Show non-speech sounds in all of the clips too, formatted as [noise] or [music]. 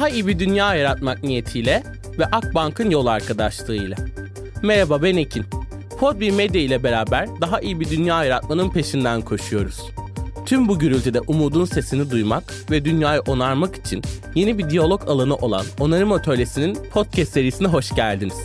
daha iyi bir dünya yaratmak niyetiyle ve Akbank'ın yol arkadaşlığıyla. Merhaba ben Ekin. Podbi Medya ile beraber daha iyi bir dünya yaratmanın peşinden koşuyoruz. Tüm bu gürültüde umudun sesini duymak ve dünyayı onarmak için yeni bir diyalog alanı olan Onarım Atölyesi'nin podcast serisine hoş geldiniz.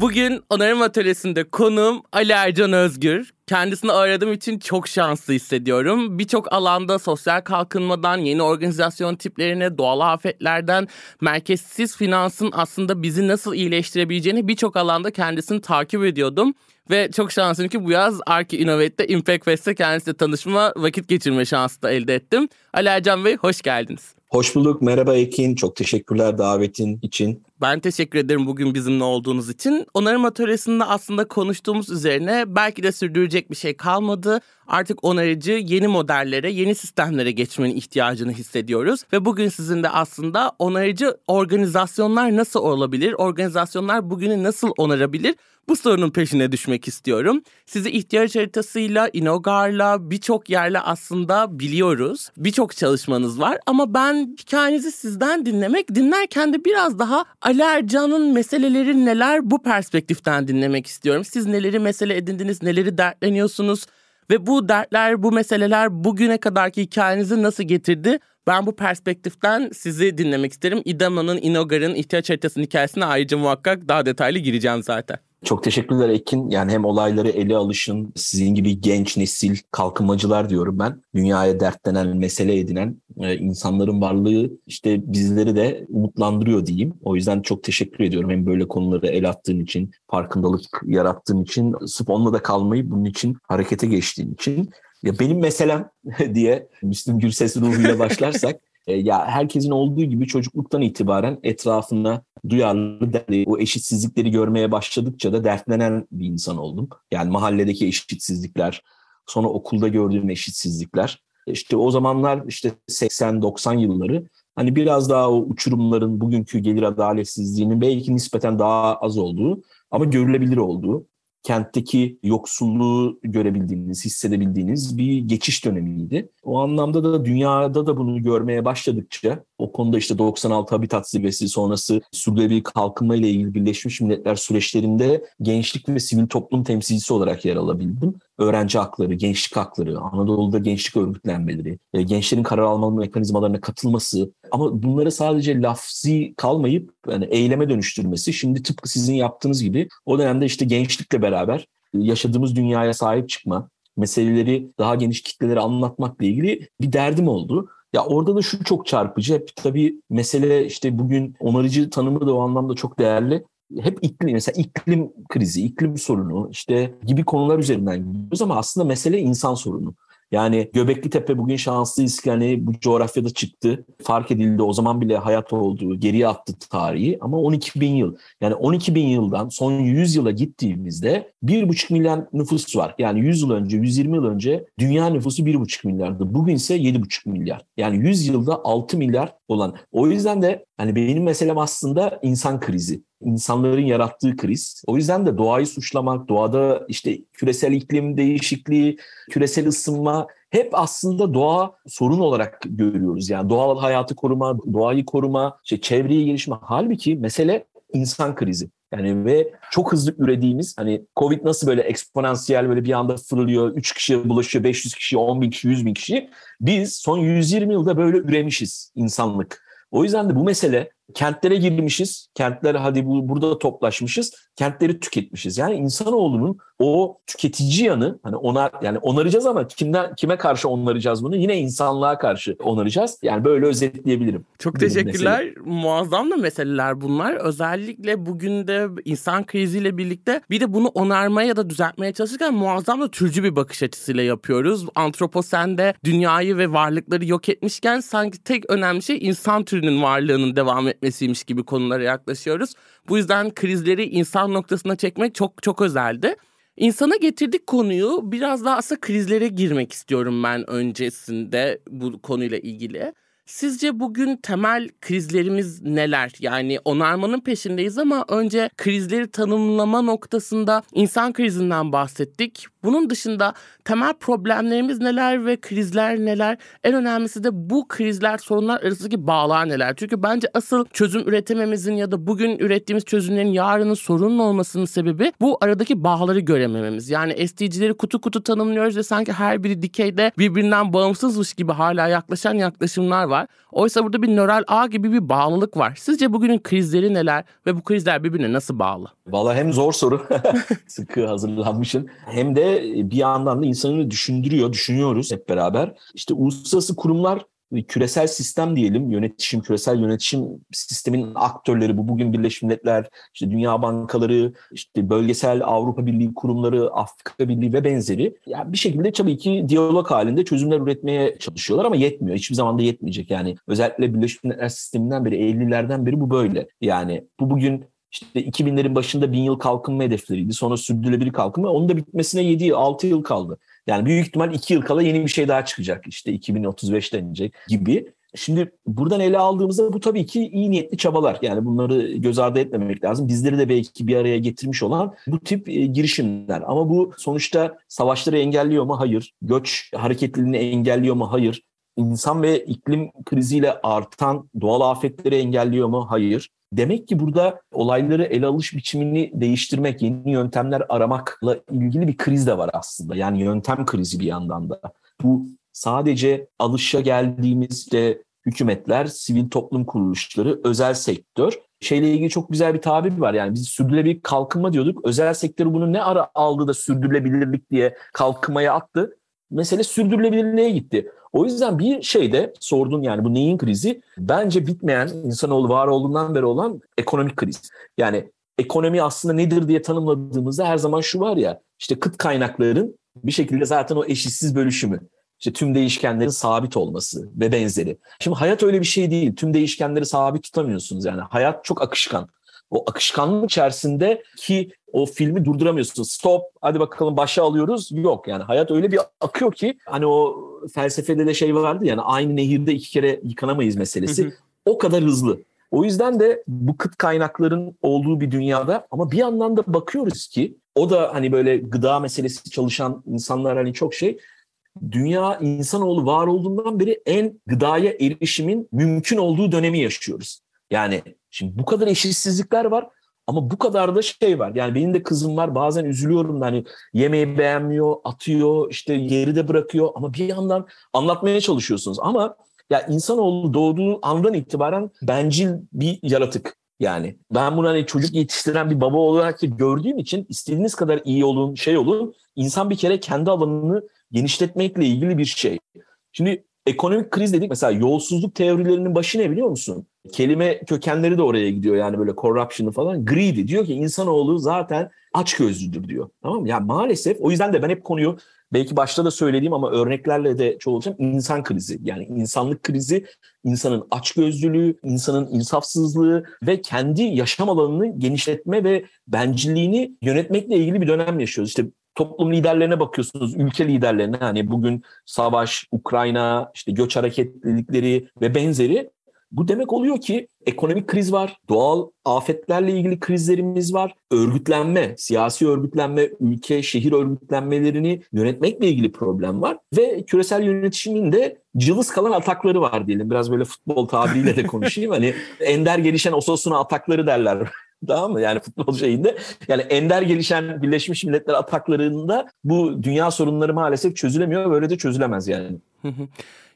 Bugün Onarım Atölyesi'nde konuğum Ali Ercan Özgür. Kendisini aradığım için çok şanslı hissediyorum. Birçok alanda sosyal kalkınmadan, yeni organizasyon tiplerine, doğal afetlerden, merkezsiz finansın aslında bizi nasıl iyileştirebileceğini birçok alanda kendisini takip ediyordum. Ve çok şanslıyım ki bu yaz Arki Innovate'de Impact Fest'te kendisiyle tanışma, vakit geçirme şansı da elde ettim. Ali Ercan Bey hoş geldiniz. Hoş bulduk. Merhaba Ekin. Çok teşekkürler davetin için. Ben teşekkür ederim bugün bizimle olduğunuz için. Onarım atölyesinde aslında konuştuğumuz üzerine belki de sürdürecek bir şey kalmadı. Artık onarıcı yeni modellere, yeni sistemlere geçmenin ihtiyacını hissediyoruz. Ve bugün sizin de aslında onarıcı organizasyonlar nasıl olabilir? Organizasyonlar bugünü nasıl onarabilir? Bu sorunun peşine düşmek istiyorum. Sizi ihtiyaç haritasıyla, Inogar'la, birçok yerle aslında biliyoruz. Birçok çalışmanız var ama ben hikayenizi sizden dinlemek, dinlerken de biraz daha Ali Ercan'ın meseleleri neler bu perspektiften dinlemek istiyorum. Siz neleri mesele edindiniz, neleri dertleniyorsunuz ve bu dertler, bu meseleler bugüne kadarki hikayenizi nasıl getirdi? Ben bu perspektiften sizi dinlemek isterim. İdama'nın, Inogar'ın ihtiyaç haritasının hikayesine ayrıca muhakkak daha detaylı gireceğim zaten. Çok teşekkürler Ekin. Yani hem olayları ele alışın, sizin gibi genç nesil kalkınmacılar diyorum ben. Dünyaya dertlenen, mesele edinen e, insanların varlığı işte bizleri de umutlandırıyor diyeyim. O yüzden çok teşekkür ediyorum. Hem böyle konuları el attığın için, farkındalık yarattığın için, sırf onunla da kalmayı bunun için harekete geçtiğin için. Ya benim meselem [laughs] diye Müslüm Gürses ruhuyla başlarsak [laughs] e, ya herkesin olduğu gibi çocukluktan itibaren etrafına duyarlı, o eşitsizlikleri görmeye başladıkça da dertlenen bir insan oldum. Yani mahalledeki eşitsizlikler, sonra okulda gördüğüm eşitsizlikler. İşte o zamanlar işte 80-90 yılları hani biraz daha o uçurumların bugünkü gelir adaletsizliğinin belki nispeten daha az olduğu ama görülebilir olduğu kentteki yoksulluğu görebildiğiniz, hissedebildiğiniz bir geçiş dönemiydi. O anlamda da dünyada da bunu görmeye başladıkça o konuda işte 96 Habitat Zirvesi sonrası sürdürülebilir kalkınma ile ilgili Birleşmiş Milletler süreçlerinde gençlik ve sivil toplum temsilcisi olarak yer alabildim. Öğrenci hakları, gençlik hakları, Anadolu'da gençlik örgütlenmeleri, e, gençlerin karar alma mekanizmalarına katılması ama bunları sadece lafzi kalmayıp yani eyleme dönüştürmesi şimdi tıpkı sizin yaptığınız gibi o dönemde işte gençlikle beraber yaşadığımız dünyaya sahip çıkma, meseleleri daha geniş kitlelere anlatmakla ilgili bir derdim oldu. Ya orada da şu çok çarpıcı. Hep tabii mesele işte bugün onarıcı tanımı da o anlamda çok değerli. Hep iklim mesela iklim krizi, iklim sorunu işte gibi konular üzerinden gidiyoruz ama aslında mesele insan sorunu. Yani Göbekli Tepe bugün şanslıyız ki hani bu coğrafyada çıktı. Fark edildi o zaman bile hayat olduğu geriye attı tarihi ama 12 bin yıl. Yani 12 bin yıldan son 100 yıla gittiğimizde 1,5 milyar nüfus var. Yani 100 yıl önce, 120 yıl önce dünya nüfusu 1,5 milyardı. Bugün ise 7,5 milyar. Yani 100 yılda 6 milyar olan. O yüzden de hani benim meselem aslında insan krizi insanların yarattığı kriz. O yüzden de doğayı suçlamak, doğada işte küresel iklim değişikliği, küresel ısınma hep aslında doğa sorun olarak görüyoruz. Yani doğal hayatı koruma, doğayı koruma, işte çevreyi gelişme. Halbuki mesele insan krizi. Yani ve çok hızlı ürediğimiz hani Covid nasıl böyle eksponansiyel böyle bir anda fırlıyor. 3 kişiye bulaşıyor, 500 kişi, 10 bin kişi, 100 bin kişi. Biz son 120 yılda böyle üremişiz insanlık. O yüzden de bu mesele kentlere girmişiz. Kentler hadi bu, burada toplaşmışız. Kentleri tüketmişiz. Yani insanoğlunun o tüketici yanı hani ona yani onaracağız ama kimden kime karşı onaracağız bunu? Yine insanlığa karşı onaracağız. Yani böyle özetleyebilirim. Çok teşekkürler. Mesele. Muazzam da meseleler bunlar. Özellikle bugün de insan kriziyle birlikte bir de bunu onarmaya ya da düzeltmeye çalışırken muazzam da türcü bir bakış açısıyla yapıyoruz. Antroposende dünyayı ve varlıkları yok etmişken sanki tek önemli şey insan türünün varlığının devam etmesiymiş gibi konulara yaklaşıyoruz. Bu yüzden krizleri insan noktasına çekmek çok çok özeldi. İnsana getirdik konuyu biraz daha aslında krizlere girmek istiyorum ben öncesinde bu konuyla ilgili. Sizce bugün temel krizlerimiz neler? Yani onarmanın peşindeyiz ama önce krizleri tanımlama noktasında insan krizinden bahsettik. Bunun dışında temel problemlerimiz neler ve krizler neler? En önemlisi de bu krizler, sorunlar arasındaki bağlar neler? Çünkü bence asıl çözüm üretememizin ya da bugün ürettiğimiz çözümlerin yarının sorunun olmasının sebebi bu aradaki bağları göremememiz. Yani SDG'leri kutu kutu tanımlıyoruz ve sanki her biri dikeyde birbirinden bağımsızmış gibi hala yaklaşan yaklaşımlar var. Oysa burada bir nöral ağ gibi bir bağlılık var. Sizce bugünün krizleri neler ve bu krizler birbirine nasıl bağlı? Valla hem zor soru, [laughs] sıkı hazırlanmışım. Hem de bir yandan da insanı düşündürüyor, düşünüyoruz hep beraber. İşte uluslararası kurumlar küresel sistem diyelim, yönetişim, küresel yönetişim sistemin aktörleri bu bugün Birleşmiş Milletler, işte Dünya Bankaları, işte bölgesel Avrupa Birliği kurumları, Afrika Birliği ve benzeri. Yani bir şekilde tabii ki diyalog halinde çözümler üretmeye çalışıyorlar ama yetmiyor. Hiçbir zaman da yetmeyecek. Yani özellikle Birleşmiş Milletler sisteminden beri, 50'lerden beri bu böyle. Yani bu bugün işte 2000'lerin başında bin yıl kalkınma hedefleriydi. Sonra sürdürülebilir kalkınma. Onun da bitmesine 7 yıl, 6 yıl kaldı. Yani büyük ihtimal 2 yıl kala yeni bir şey daha çıkacak. İşte 2035 denecek gibi. Şimdi buradan ele aldığımızda bu tabii ki iyi niyetli çabalar. Yani bunları göz ardı etmemek lazım. Bizleri de belki bir araya getirmiş olan bu tip e, girişimler. Ama bu sonuçta savaşları engelliyor mu? Hayır. Göç hareketliliğini engelliyor mu? Hayır. İnsan ve iklim kriziyle artan doğal afetleri engelliyor mu? Hayır. Demek ki burada olayları ele alış biçimini değiştirmek, yeni yöntemler aramakla ilgili bir kriz de var aslında. Yani yöntem krizi bir yandan da. Bu sadece alışa geldiğimiz de hükümetler, sivil toplum kuruluşları, özel sektör. Şeyle ilgili çok güzel bir tabir var. Yani biz sürdürülebilir kalkınma diyorduk. Özel sektör bunu ne ara aldı da sürdürülebilirlik diye kalkınmaya attı. Mesele sürdürülebilirliğe gitti. O yüzden bir şeyde sordun yani bu neyin krizi? Bence bitmeyen insanoğlu var olduğundan beri olan ekonomik kriz. Yani ekonomi aslında nedir diye tanımladığımızda her zaman şu var ya işte kıt kaynakların bir şekilde zaten o eşitsiz bölüşümü. İşte tüm değişkenlerin sabit olması ve benzeri. Şimdi hayat öyle bir şey değil. Tüm değişkenleri sabit tutamıyorsunuz yani. Hayat çok akışkan. O akışkanlık içerisinde ki o filmi durduramıyorsun. Stop hadi bakalım başa alıyoruz. Yok yani hayat öyle bir akıyor ki hani o felsefede de şey vardı yani aynı nehirde iki kere yıkanamayız meselesi. o kadar hızlı. O yüzden de bu kıt kaynakların olduğu bir dünyada ama bir yandan da bakıyoruz ki o da hani böyle gıda meselesi çalışan insanlar hani çok şey dünya insanoğlu var olduğundan beri en gıdaya erişimin mümkün olduğu dönemi yaşıyoruz. Yani şimdi bu kadar eşitsizlikler var ama bu kadar da şey var. Yani benim de kızım var. Bazen üzülüyorum da hani yemeği beğenmiyor, atıyor, işte geride bırakıyor ama bir yandan anlatmaya çalışıyorsunuz. Ama ya insanoğlu doğduğu andan itibaren bencil bir yaratık. Yani ben bunu hani çocuk yetiştiren bir baba olarak da gördüğüm için istediğiniz kadar iyi olun, şey olun. insan bir kere kendi alanını genişletmekle ilgili bir şey. Şimdi ekonomik kriz dedik mesela yolsuzluk teorilerinin başı ne biliyor musun? Kelime kökenleri de oraya gidiyor yani böyle corruption'ı falan. Greedy diyor ki insanoğlu zaten aç gözlüdür diyor. Tamam mı? Yani maalesef o yüzden de ben hep konuyu belki başta da söylediğim ama örneklerle de çoğalacağım insan krizi. Yani insanlık krizi, insanın açgözlülüğü, insanın insafsızlığı ve kendi yaşam alanını genişletme ve bencilliğini yönetmekle ilgili bir dönem yaşıyoruz. İşte toplum liderlerine bakıyorsunuz, ülke liderlerine hani bugün savaş, Ukrayna, işte göç hareketlilikleri ve benzeri bu demek oluyor ki ekonomik kriz var, doğal afetlerle ilgili krizlerimiz var, örgütlenme, siyasi örgütlenme, ülke, şehir örgütlenmelerini yönetmekle ilgili problem var ve küresel yönetişimin de cılız kalan atakları var diyelim. Biraz böyle futbol tabiriyle de konuşayım. hani [laughs] ender gelişen Osasuna atakları derler [laughs] Tamam mı? Yani futbol şeyinde. Yani ender gelişen Birleşmiş Milletler ataklarında bu dünya sorunları maalesef çözülemiyor. Böyle de çözülemez yani.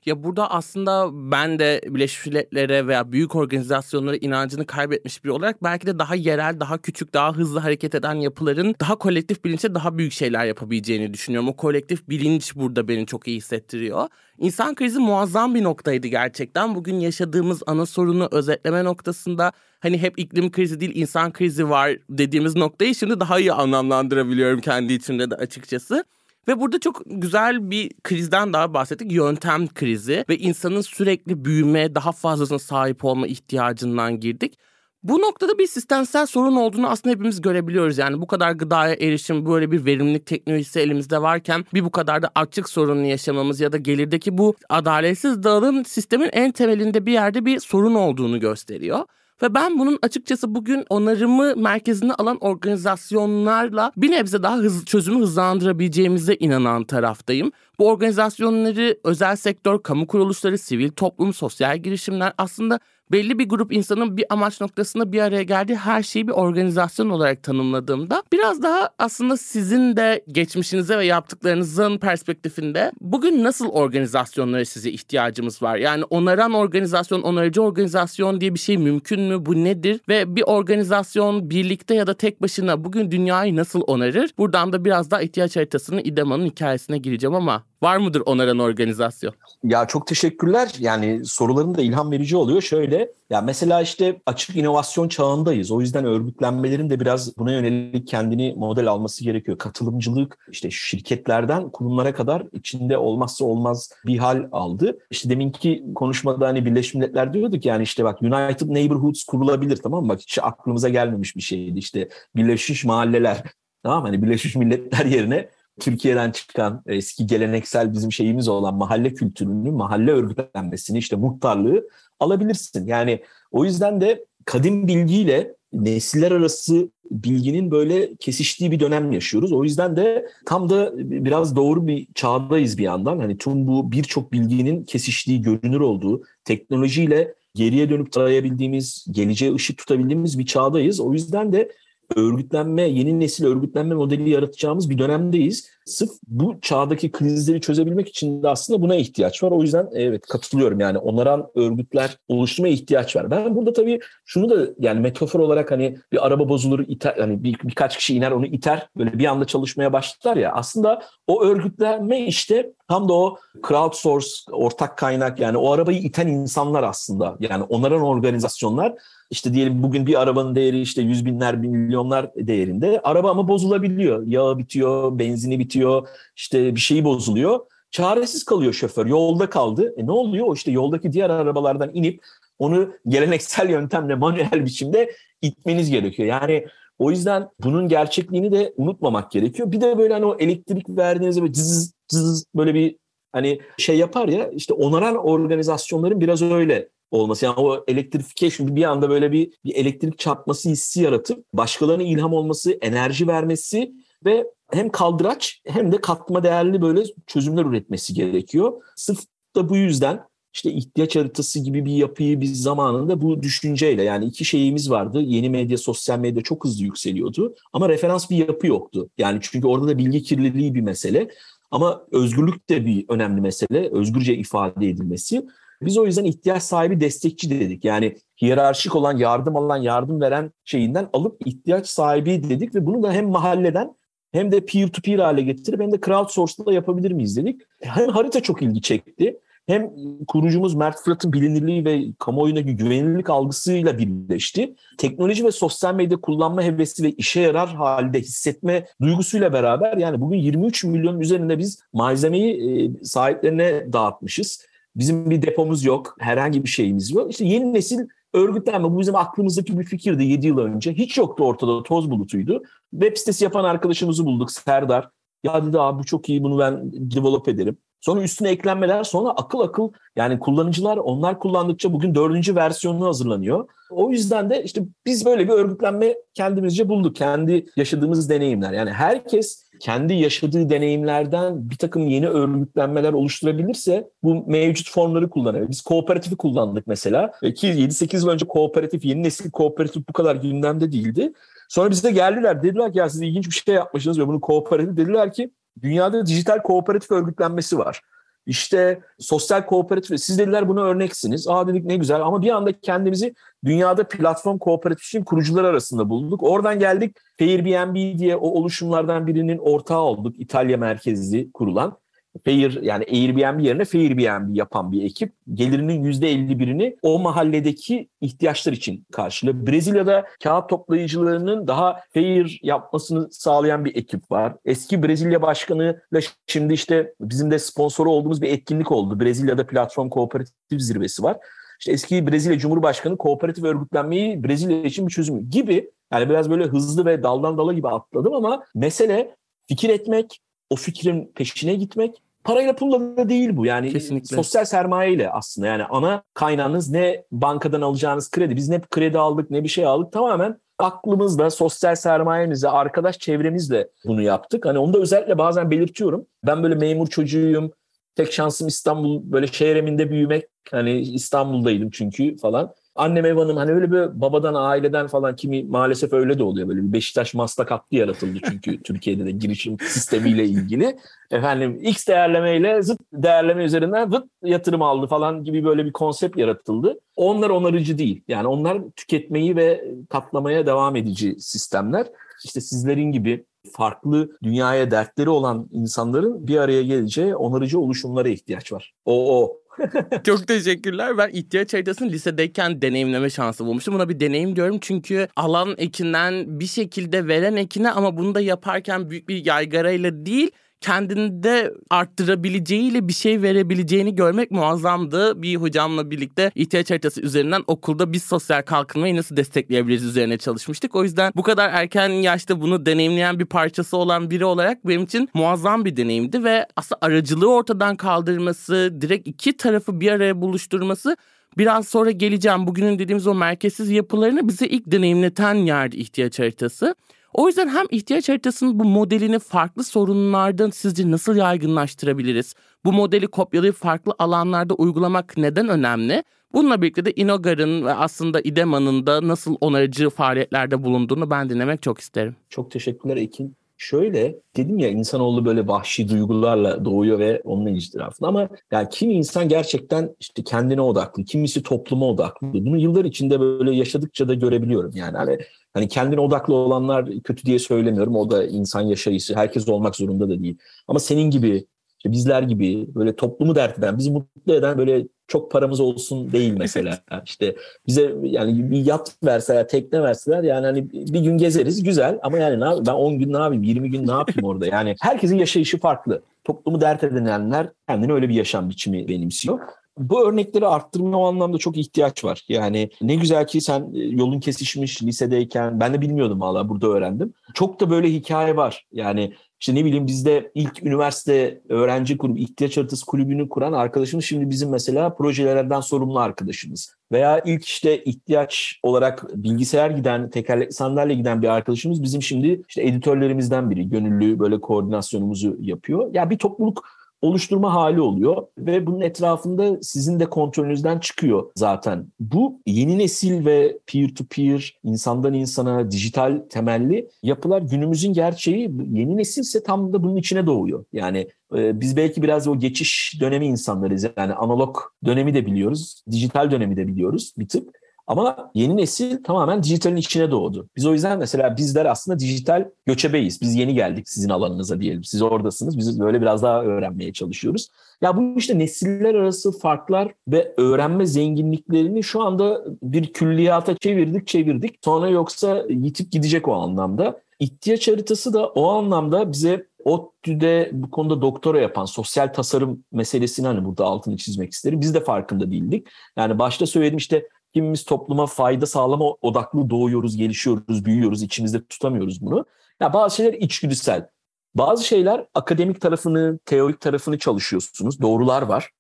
Ya burada aslında ben de Birleşmiş Milletler'e veya büyük organizasyonlara inancını kaybetmiş biri olarak belki de daha yerel, daha küçük, daha hızlı hareket eden yapıların daha kolektif bilinçle daha büyük şeyler yapabileceğini düşünüyorum. O kolektif bilinç burada beni çok iyi hissettiriyor. İnsan krizi muazzam bir noktaydı gerçekten. Bugün yaşadığımız ana sorunu özetleme noktasında hani hep iklim krizi değil insan krizi var dediğimiz noktayı şimdi daha iyi anlamlandırabiliyorum kendi içimde de açıkçası. Ve burada çok güzel bir krizden daha bahsettik. Yöntem krizi ve insanın sürekli büyüme, daha fazlasına sahip olma ihtiyacından girdik. Bu noktada bir sistemsel sorun olduğunu aslında hepimiz görebiliyoruz. Yani bu kadar gıdaya erişim, böyle bir verimlilik teknolojisi elimizde varken bir bu kadar da açlık sorununu yaşamamız ya da gelirdeki bu adaletsiz dağılım sistemin en temelinde bir yerde bir sorun olduğunu gösteriyor. Ve ben bunun açıkçası bugün onarımı merkezine alan organizasyonlarla bir nebze daha hız, çözümü hızlandırabileceğimize inanan taraftayım. Bu organizasyonları özel sektör, kamu kuruluşları, sivil toplum, sosyal girişimler aslında belli bir grup insanın bir amaç noktasında bir araya geldiği her şeyi bir organizasyon olarak tanımladığımda biraz daha aslında sizin de geçmişinize ve yaptıklarınızın perspektifinde bugün nasıl organizasyonlara size ihtiyacımız var? Yani onaran organizasyon, onarıcı organizasyon diye bir şey mümkün mü? Bu nedir? Ve bir organizasyon birlikte ya da tek başına bugün dünyayı nasıl onarır? Buradan da biraz daha ihtiyaç haritasının İdema'nın hikayesine gireceğim ama Var mıdır onaran organizasyon? Ya çok teşekkürler. Yani soruların da ilham verici oluyor. Şöyle ya mesela işte açık inovasyon çağındayız. O yüzden örgütlenmelerin de biraz buna yönelik kendini model alması gerekiyor. Katılımcılık işte şirketlerden kurumlara kadar içinde olmazsa olmaz bir hal aldı. İşte deminki konuşmada hani Birleşmiş Milletler diyorduk yani işte bak United Neighborhoods kurulabilir tamam mı? Bak hiç aklımıza gelmemiş bir şeydi işte Birleşmiş Mahalleler Tamam hani Birleşmiş Milletler yerine Türkiye'den çıkan eski geleneksel bizim şeyimiz olan mahalle kültürünü, mahalle örgütlenmesini, işte muhtarlığı alabilirsin. Yani o yüzden de kadim bilgiyle nesiller arası bilginin böyle kesiştiği bir dönem yaşıyoruz. O yüzden de tam da biraz doğru bir çağdayız bir yandan. Hani tüm bu birçok bilginin kesiştiği, görünür olduğu, teknolojiyle geriye dönüp tarayabildiğimiz, geleceğe ışık tutabildiğimiz bir çağdayız. O yüzden de örgütlenme, yeni nesil örgütlenme modeli yaratacağımız bir dönemdeyiz. Sırf bu çağdaki krizleri çözebilmek için de aslında buna ihtiyaç var. O yüzden evet katılıyorum yani onaran örgütler oluşturmaya ihtiyaç var. Ben burada tabii şunu da yani metafor olarak hani bir araba bozulur iter hani bir, birkaç kişi iner onu iter böyle bir anda çalışmaya başlar ya aslında o örgütlenme işte tam da o crowdsource ortak kaynak yani o arabayı iten insanlar aslında yani onaran organizasyonlar işte diyelim bugün bir arabanın değeri işte yüz binler, milyonlar değerinde. Araba ama bozulabiliyor. Yağı bitiyor, benzini bitiyor, işte bir şeyi bozuluyor. Çaresiz kalıyor şoför. Yolda kaldı. E ne oluyor? O işte yoldaki diğer arabalardan inip onu geleneksel [laughs] yöntemle manuel biçimde itmeniz gerekiyor. Yani o yüzden bunun gerçekliğini de unutmamak gerekiyor. Bir de böyle hani o elektrik verdiğinizde böyle cız cız böyle bir hani şey yapar ya işte onaran organizasyonların biraz öyle olması. Yani o elektrification bir anda böyle bir, bir elektrik çarpması hissi yaratıp başkalarına ilham olması, enerji vermesi ve hem kaldıraç hem de katma değerli böyle çözümler üretmesi gerekiyor. Sırf da bu yüzden işte ihtiyaç haritası gibi bir yapıyı biz zamanında bu düşünceyle yani iki şeyimiz vardı. Yeni medya, sosyal medya çok hızlı yükseliyordu ama referans bir yapı yoktu. Yani çünkü orada da bilgi kirliliği bir mesele ama özgürlük de bir önemli mesele. Özgürce ifade edilmesi. Biz o yüzden ihtiyaç sahibi destekçi dedik. Yani hiyerarşik olan yardım alan yardım veren şeyinden alıp ihtiyaç sahibi dedik ve bunu da hem mahalleden hem de peer to peer hale getirip hem de crowdsource'da yapabilir miyiz dedik. Hem harita çok ilgi çekti hem kurucumuz Mert Fırat'ın bilinirliği ve kamuoyundaki güvenilirlik algısıyla birleşti. Teknoloji ve sosyal medya kullanma hevesi ve işe yarar halde hissetme duygusuyla beraber yani bugün 23 milyon üzerinde biz malzemeyi sahiplerine dağıtmışız. Bizim bir depomuz yok, herhangi bir şeyimiz yok. İşte yeni nesil örgütlenme bu bizim aklımızdaki bir fikirdi 7 yıl önce. Hiç yoktu ortada toz bulutuydu. Web sitesi yapan arkadaşımızı bulduk Serdar. Ya dedi abi bu çok iyi bunu ben develop ederim. Sonra üstüne eklenmeler sonra akıl akıl yani kullanıcılar onlar kullandıkça bugün dördüncü versiyonu hazırlanıyor. O yüzden de işte biz böyle bir örgütlenme kendimizce bulduk. Kendi yaşadığımız deneyimler. Yani herkes kendi yaşadığı deneyimlerden bir takım yeni örgütlenmeler oluşturabilirse bu mevcut formları kullanıyor. Biz kooperatifi kullandık mesela. Ki 7-8 yıl önce kooperatif, yeni nesil kooperatif bu kadar gündemde değildi. Sonra bize geldiler dediler ki ya siz ilginç bir şey yapmışsınız ve bunu kooperatif dediler ki dünyada dijital kooperatif örgütlenmesi var. İşte sosyal kooperatif. Siz dediler buna örneksiniz. Aa dedik ne güzel ama bir anda kendimizi dünyada platform kooperatifin kurucuları arasında bulduk. Oradan geldik Airbnb diye o oluşumlardan birinin ortağı olduk. İtalya merkezli kurulan. Fair yani Airbnb yerine Fairbnb yapan bir ekip gelirinin %51'ini o mahalledeki ihtiyaçlar için karşılıyor. Brezilya'da kağıt toplayıcılarının daha fair yapmasını sağlayan bir ekip var. Eski Brezilya başkanıyla şimdi işte bizim de sponsoru olduğumuz bir etkinlik oldu. Brezilya'da platform kooperatif zirvesi var. İşte eski Brezilya Cumhurbaşkanı kooperatif örgütlenmeyi Brezilya için bir çözümü gibi. Yani biraz böyle hızlı ve daldan dala gibi atladım ama mesele fikir etmek, o fikrin peşine gitmek parayla pulla da değil bu. Yani Kesinlikle. sosyal sermayeyle aslında yani ana kaynağınız ne bankadan alacağınız kredi. Biz ne kredi aldık ne bir şey aldık. Tamamen aklımızla, sosyal sermayemizle, arkadaş çevremizle bunu yaptık. Hani onu da özellikle bazen belirtiyorum. Ben böyle memur çocuğuyum. Tek şansım İstanbul böyle şehir eminde büyümek. Hani İstanbul'daydım çünkü falan. Annem ev hanım hani öyle bir babadan aileden falan kimi maalesef öyle de oluyor. Böyle bir Beşiktaş maslak hattı yaratıldı çünkü [laughs] Türkiye'de de girişim sistemiyle ilgili. Efendim X değerlemeyle zıt değerleme üzerinden zıt yatırım aldı falan gibi böyle bir konsept yaratıldı. Onlar onarıcı değil. Yani onlar tüketmeyi ve katlamaya devam edici sistemler. İşte sizlerin gibi farklı dünyaya dertleri olan insanların bir araya geleceği onarıcı oluşumlara ihtiyaç var. O o. [laughs] Çok teşekkürler. Ben ihtiyaç haritasını lisedeyken deneyimleme şansı bulmuştum. Buna bir deneyim diyorum çünkü alan ekinden bir şekilde veren ekine ama bunu da yaparken büyük bir yaygarayla değil kendinde arttırabileceğiyle bir şey verebileceğini görmek muazzamdı. Bir hocamla birlikte ihtiyaç haritası üzerinden okulda biz sosyal kalkınmayı nasıl destekleyebiliriz üzerine çalışmıştık. O yüzden bu kadar erken yaşta bunu deneyimleyen bir parçası olan biri olarak benim için muazzam bir deneyimdi ve aslında aracılığı ortadan kaldırması, direkt iki tarafı bir araya buluşturması Biraz sonra geleceğim. Bugünün dediğimiz o merkezsiz yapılarını bize ilk deneyimleten yerdi ihtiyaç haritası. O yüzden hem ihtiyaç haritasının bu modelini farklı sorunlardan sizce nasıl yaygınlaştırabiliriz? Bu modeli kopyalayıp farklı alanlarda uygulamak neden önemli? Bununla birlikte de Inogar'ın ve aslında İDEMA'nın da nasıl onarıcı faaliyetlerde bulunduğunu ben dinlemek çok isterim. Çok teşekkürler Ekin. Şöyle dedim ya insanoğlu böyle vahşi duygularla doğuyor ve onun etrafında ama yani kimi insan gerçekten işte kendine odaklı, kimisi topluma odaklı. Bunu yıllar içinde böyle yaşadıkça da görebiliyorum. Yani hani, hani kendine odaklı olanlar kötü diye söylemiyorum. O da insan yaşayışı. Herkes olmak zorunda da değil. Ama senin gibi işte bizler gibi böyle toplumu dert eden, bizi mutlu eden böyle çok paramız olsun değil mesela. işte bize yani bir yat verseler, tekne verseler yani hani bir gün gezeriz güzel ama yani ne ben 10 gün ne yapayım, 20 gün ne yapayım orada? Yani herkesin yaşayışı farklı. Toplumu dert edenler kendine öyle bir yaşam biçimi benimsiyor bu örnekleri arttırma o anlamda çok ihtiyaç var. Yani ne güzel ki sen yolun kesişmiş lisedeyken ben de bilmiyordum valla burada öğrendim. Çok da böyle hikaye var. Yani işte ne bileyim bizde ilk üniversite öğrenci grubu, ihtiyaç haritası kulübünü kuran arkadaşımız şimdi bizim mesela projelerden sorumlu arkadaşımız. Veya ilk işte ihtiyaç olarak bilgisayar giden, tekerlekli sandalye giden bir arkadaşımız bizim şimdi işte editörlerimizden biri. Gönüllü böyle koordinasyonumuzu yapıyor. Ya bir topluluk oluşturma hali oluyor ve bunun etrafında sizin de kontrolünüzden çıkıyor zaten. Bu yeni nesil ve peer-to-peer, insandan insana, dijital temelli yapılar günümüzün gerçeği. Yeni nesil ise tam da bunun içine doğuyor. Yani e, biz belki biraz o geçiş dönemi insanlarız. Yani analog dönemi de biliyoruz, dijital dönemi de biliyoruz bir tık. Ama yeni nesil tamamen dijitalin içine doğdu. Biz o yüzden mesela bizler aslında dijital göçebeyiz. Biz yeni geldik sizin alanınıza diyelim. Siz oradasınız. Biz böyle biraz daha öğrenmeye çalışıyoruz. Ya bu işte nesiller arası farklar ve öğrenme zenginliklerini şu anda bir külliyata çevirdik çevirdik. Sonra yoksa yitip gidecek o anlamda. İhtiyaç haritası da o anlamda bize ODTÜ'de bu konuda doktora yapan sosyal tasarım meselesini hani burada altını çizmek isterim. Biz de farkında değildik. Yani başta söyledim işte Kimimiz topluma fayda sağlama odaklı doğuyoruz, gelişiyoruz, büyüyoruz, içimizde tutamıyoruz bunu. Ya bazı şeyler içgüdüsel. Bazı şeyler akademik tarafını, teorik tarafını çalışıyorsunuz. Doğrular var.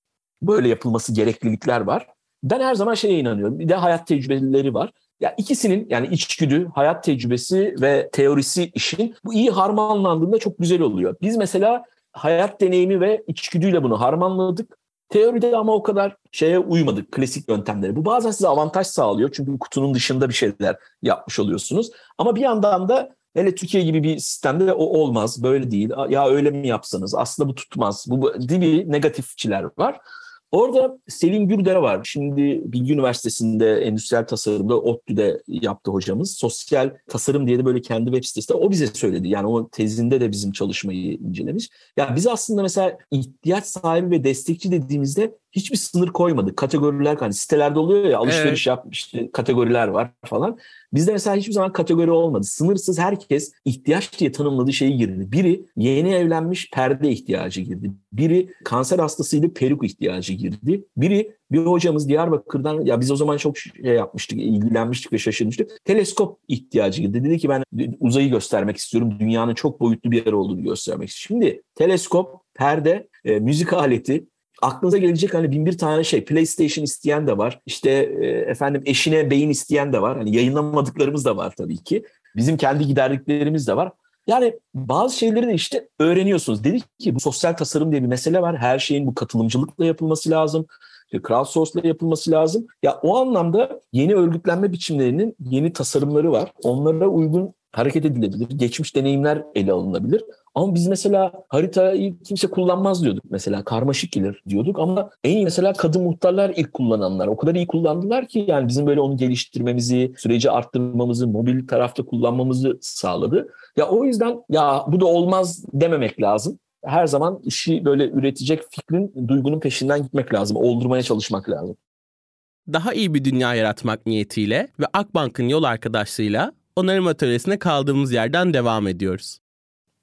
Böyle yapılması gereklilikler var. Ben her zaman şeye inanıyorum. Bir de hayat tecrübeleri var. Ya ikisinin yani içgüdü, hayat tecrübesi ve teorisi işin bu iyi harmanlandığında çok güzel oluyor. Biz mesela hayat deneyimi ve içgüdüyle bunu harmanladık. Teoride ama o kadar şeye uymadık klasik yöntemlere. Bu bazen size avantaj sağlıyor çünkü kutunun dışında bir şeyler yapmış oluyorsunuz. Ama bir yandan da hele Türkiye gibi bir sistemde o olmaz, böyle değil. Ya öyle mi yapsanız aslında bu tutmaz. Bu gibi negatifçiler var. Orada Selin Gürdere var. Şimdi Bilgi Üniversitesi'nde endüstriyel tasarımda ODTÜ'de yaptı hocamız. Sosyal tasarım diye de böyle kendi web sitesinde o bize söyledi. Yani o tezinde de bizim çalışmayı incelemiş. Ya yani biz aslında mesela ihtiyaç sahibi ve destekçi dediğimizde hiçbir sınır koymadık. Kategoriler hani sitelerde oluyor ya alışveriş evet. yap işte kategoriler var falan. Bizde mesela hiçbir zaman kategori olmadı. Sınırsız herkes ihtiyaç diye tanımladığı şeyi girdi. Biri yeni evlenmiş perde ihtiyacı girdi. Biri kanser hastasıydı peruk ihtiyacı girdi. Biri bir hocamız Diyarbakır'dan ya biz o zaman çok şey yapmıştık, ilgilenmiştik ve şaşırmıştık. Teleskop ihtiyacı girdi. Dedi ki ben uzayı göstermek istiyorum. Dünyanın çok boyutlu bir yer olduğunu göstermek istiyorum. Şimdi teleskop, perde e, müzik aleti aklınıza gelecek hani bin bir tane şey PlayStation isteyen de var. İşte e, efendim eşine beyin isteyen de var. Hani yayınlamadıklarımız da var tabii ki. Bizim kendi giderliklerimiz de var. Yani bazı şeyleri de işte öğreniyorsunuz. Dedik ki bu sosyal tasarım diye bir mesele var. Her şeyin bu katılımcılıkla yapılması lazım. Crowdsource'la yapılması lazım. Ya o anlamda yeni örgütlenme biçimlerinin yeni tasarımları var. Onlara uygun hareket edilebilir. Geçmiş deneyimler ele alınabilir. Ama biz mesela haritayı kimse kullanmaz diyorduk mesela. Karmaşık gelir diyorduk ama en iyi mesela kadın muhtarlar ilk kullananlar. O kadar iyi kullandılar ki yani bizim böyle onu geliştirmemizi, süreci arttırmamızı, mobil tarafta kullanmamızı sağladı. Ya o yüzden ya bu da olmaz dememek lazım. Her zaman işi böyle üretecek fikrin, duygunun peşinden gitmek lazım. Oldurmaya çalışmak lazım. Daha iyi bir dünya yaratmak niyetiyle ve Akbank'ın yol arkadaşlığıyla onarım atölyesine kaldığımız yerden devam ediyoruz.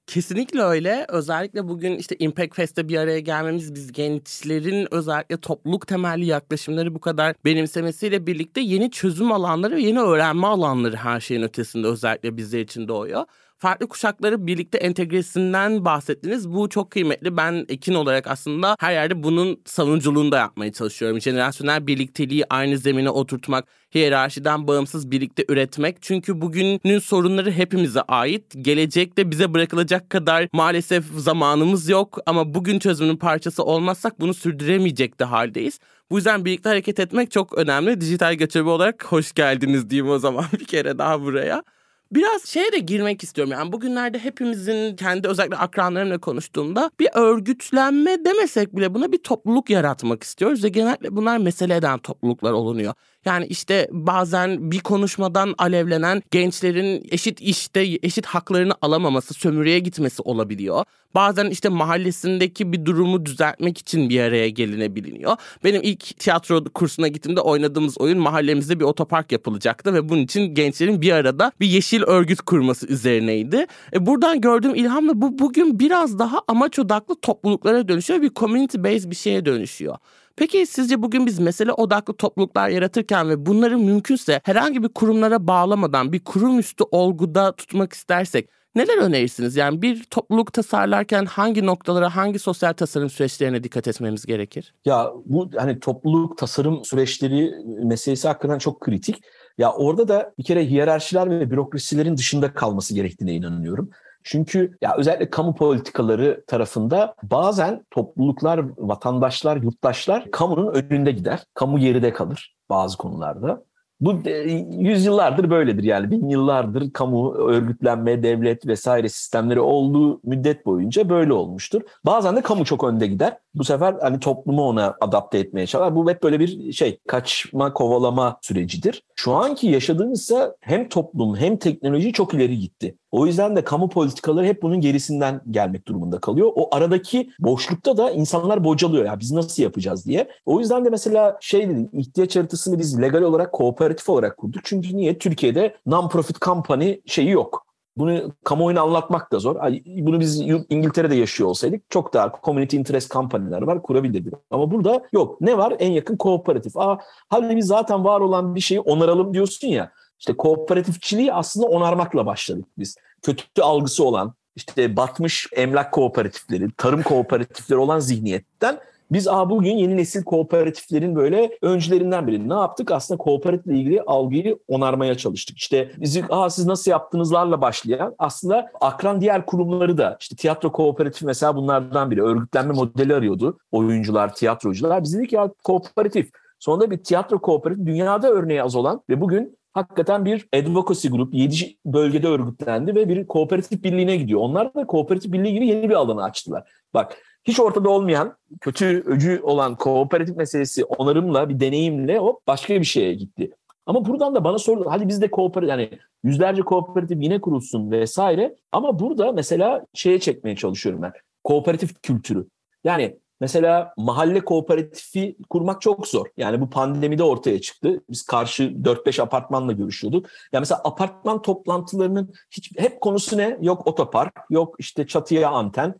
Kesinlikle öyle. Özellikle bugün işte Impact Fest'te bir araya gelmemiz biz gençlerin özellikle topluluk temelli yaklaşımları bu kadar benimsemesiyle birlikte yeni çözüm alanları ve yeni öğrenme alanları her şeyin ötesinde özellikle bizler için doğuyor farklı kuşakları birlikte entegresinden bahsettiniz. Bu çok kıymetli. Ben Ekin olarak aslında her yerde bunun savunuculuğunu da yapmaya çalışıyorum. Jenerasyonel birlikteliği aynı zemine oturtmak, hiyerarşiden bağımsız birlikte üretmek. Çünkü bugünün sorunları hepimize ait. Gelecekte bize bırakılacak kadar maalesef zamanımız yok ama bugün çözümün parçası olmazsak bunu sürdüremeyecek de haldeyiz. Bu yüzden birlikte hareket etmek çok önemli. Dijital göçebe olarak hoş geldiniz diyeyim o zaman [laughs] bir kere daha buraya. Biraz şeye de girmek istiyorum. Yani bugünlerde hepimizin kendi özellikle akranlarımla konuştuğumda bir örgütlenme demesek bile buna bir topluluk yaratmak istiyoruz ve genellikle bunlar mesele eden topluluklar olunuyor. Yani işte bazen bir konuşmadan alevlenen gençlerin eşit işte eşit haklarını alamaması, sömürüye gitmesi olabiliyor. Bazen işte mahallesindeki bir durumu düzeltmek için bir araya gelinebiliyor. Benim ilk tiyatro kursuna gittiğimde oynadığımız oyun mahallemizde bir otopark yapılacaktı ve bunun için gençlerin bir arada bir yeşil örgüt kurması üzerineydi. E buradan gördüğüm ilhamla bu bugün biraz daha amaç odaklı topluluklara dönüşüyor. Bir community based bir şeye dönüşüyor. Peki sizce bugün biz mesele odaklı topluluklar yaratırken ve bunları mümkünse herhangi bir kurumlara bağlamadan bir kurum üstü olguda tutmak istersek neler önerirsiniz? Yani bir topluluk tasarlarken hangi noktalara, hangi sosyal tasarım süreçlerine dikkat etmemiz gerekir? Ya bu hani topluluk tasarım süreçleri meselesi hakikaten çok kritik. Ya orada da bir kere hiyerarşiler ve bürokrasilerin dışında kalması gerektiğine inanıyorum. Çünkü ya özellikle kamu politikaları tarafında bazen topluluklar, vatandaşlar, yurttaşlar kamunun önünde gider. Kamu geride kalır bazı konularda. Bu e, yüzyıllardır böyledir yani bin yıllardır kamu örgütlenme, devlet vesaire sistemleri olduğu müddet boyunca böyle olmuştur. Bazen de kamu çok önde gider. Bu sefer hani toplumu ona adapte etmeye çalışır. Bu hep böyle bir şey kaçma kovalama sürecidir. Şu anki yaşadığımızsa hem toplum hem teknoloji çok ileri gitti. O yüzden de kamu politikaları hep bunun gerisinden gelmek durumunda kalıyor. O aradaki boşlukta da insanlar bocalıyor ya biz nasıl yapacağız diye. O yüzden de mesela şey dedim ihtiyaç haritasını biz legal olarak kooperatif olarak kurduk. Çünkü niye? Türkiye'de non-profit company şeyi yok. Bunu kamuoyuna anlatmak da zor. Bunu biz İngiltere'de yaşıyor olsaydık çok daha community interest company'ler var kurabilirdik. Ama burada yok. Ne var? En yakın kooperatif. Aa, hadi biz zaten var olan bir şeyi onaralım diyorsun ya. İşte kooperatifçiliği aslında onarmakla başladık biz. Kötü algısı olan, işte batmış emlak kooperatifleri, tarım kooperatifleri olan zihniyetten biz Aa, bugün yeni nesil kooperatiflerin böyle öncülerinden biri. Ne yaptık? Aslında kooperatifle ilgili algıyı onarmaya çalıştık. İşte bizi Aa, siz nasıl yaptığınızlarla başlayan aslında akran diğer kurumları da işte tiyatro kooperatif mesela bunlardan biri. Örgütlenme modeli arıyordu oyuncular, tiyatrocular. Biz dedik ya kooperatif. Sonunda bir tiyatro kooperatif dünyada örneği az olan ve bugün hakikaten bir advocacy grup 7 bölgede örgütlendi ve bir kooperatif birliğine gidiyor. Onlar da kooperatif birliği gibi yeni bir alanı açtılar. Bak hiç ortada olmayan, kötü öcü olan kooperatif meselesi onarımla, bir deneyimle o başka bir şeye gitti. Ama buradan da bana sordu. Hadi biz de kooperatif yani yüzlerce kooperatif yine kurulsun vesaire. Ama burada mesela şeye çekmeye çalışıyorum ben. Kooperatif kültürü. Yani Mesela mahalle kooperatifi kurmak çok zor. Yani bu pandemide ortaya çıktı. Biz karşı 4-5 apartmanla görüşüyorduk. Ya mesela apartman toplantılarının hiç hep konusu ne? Yok otopark, yok işte çatıya anten.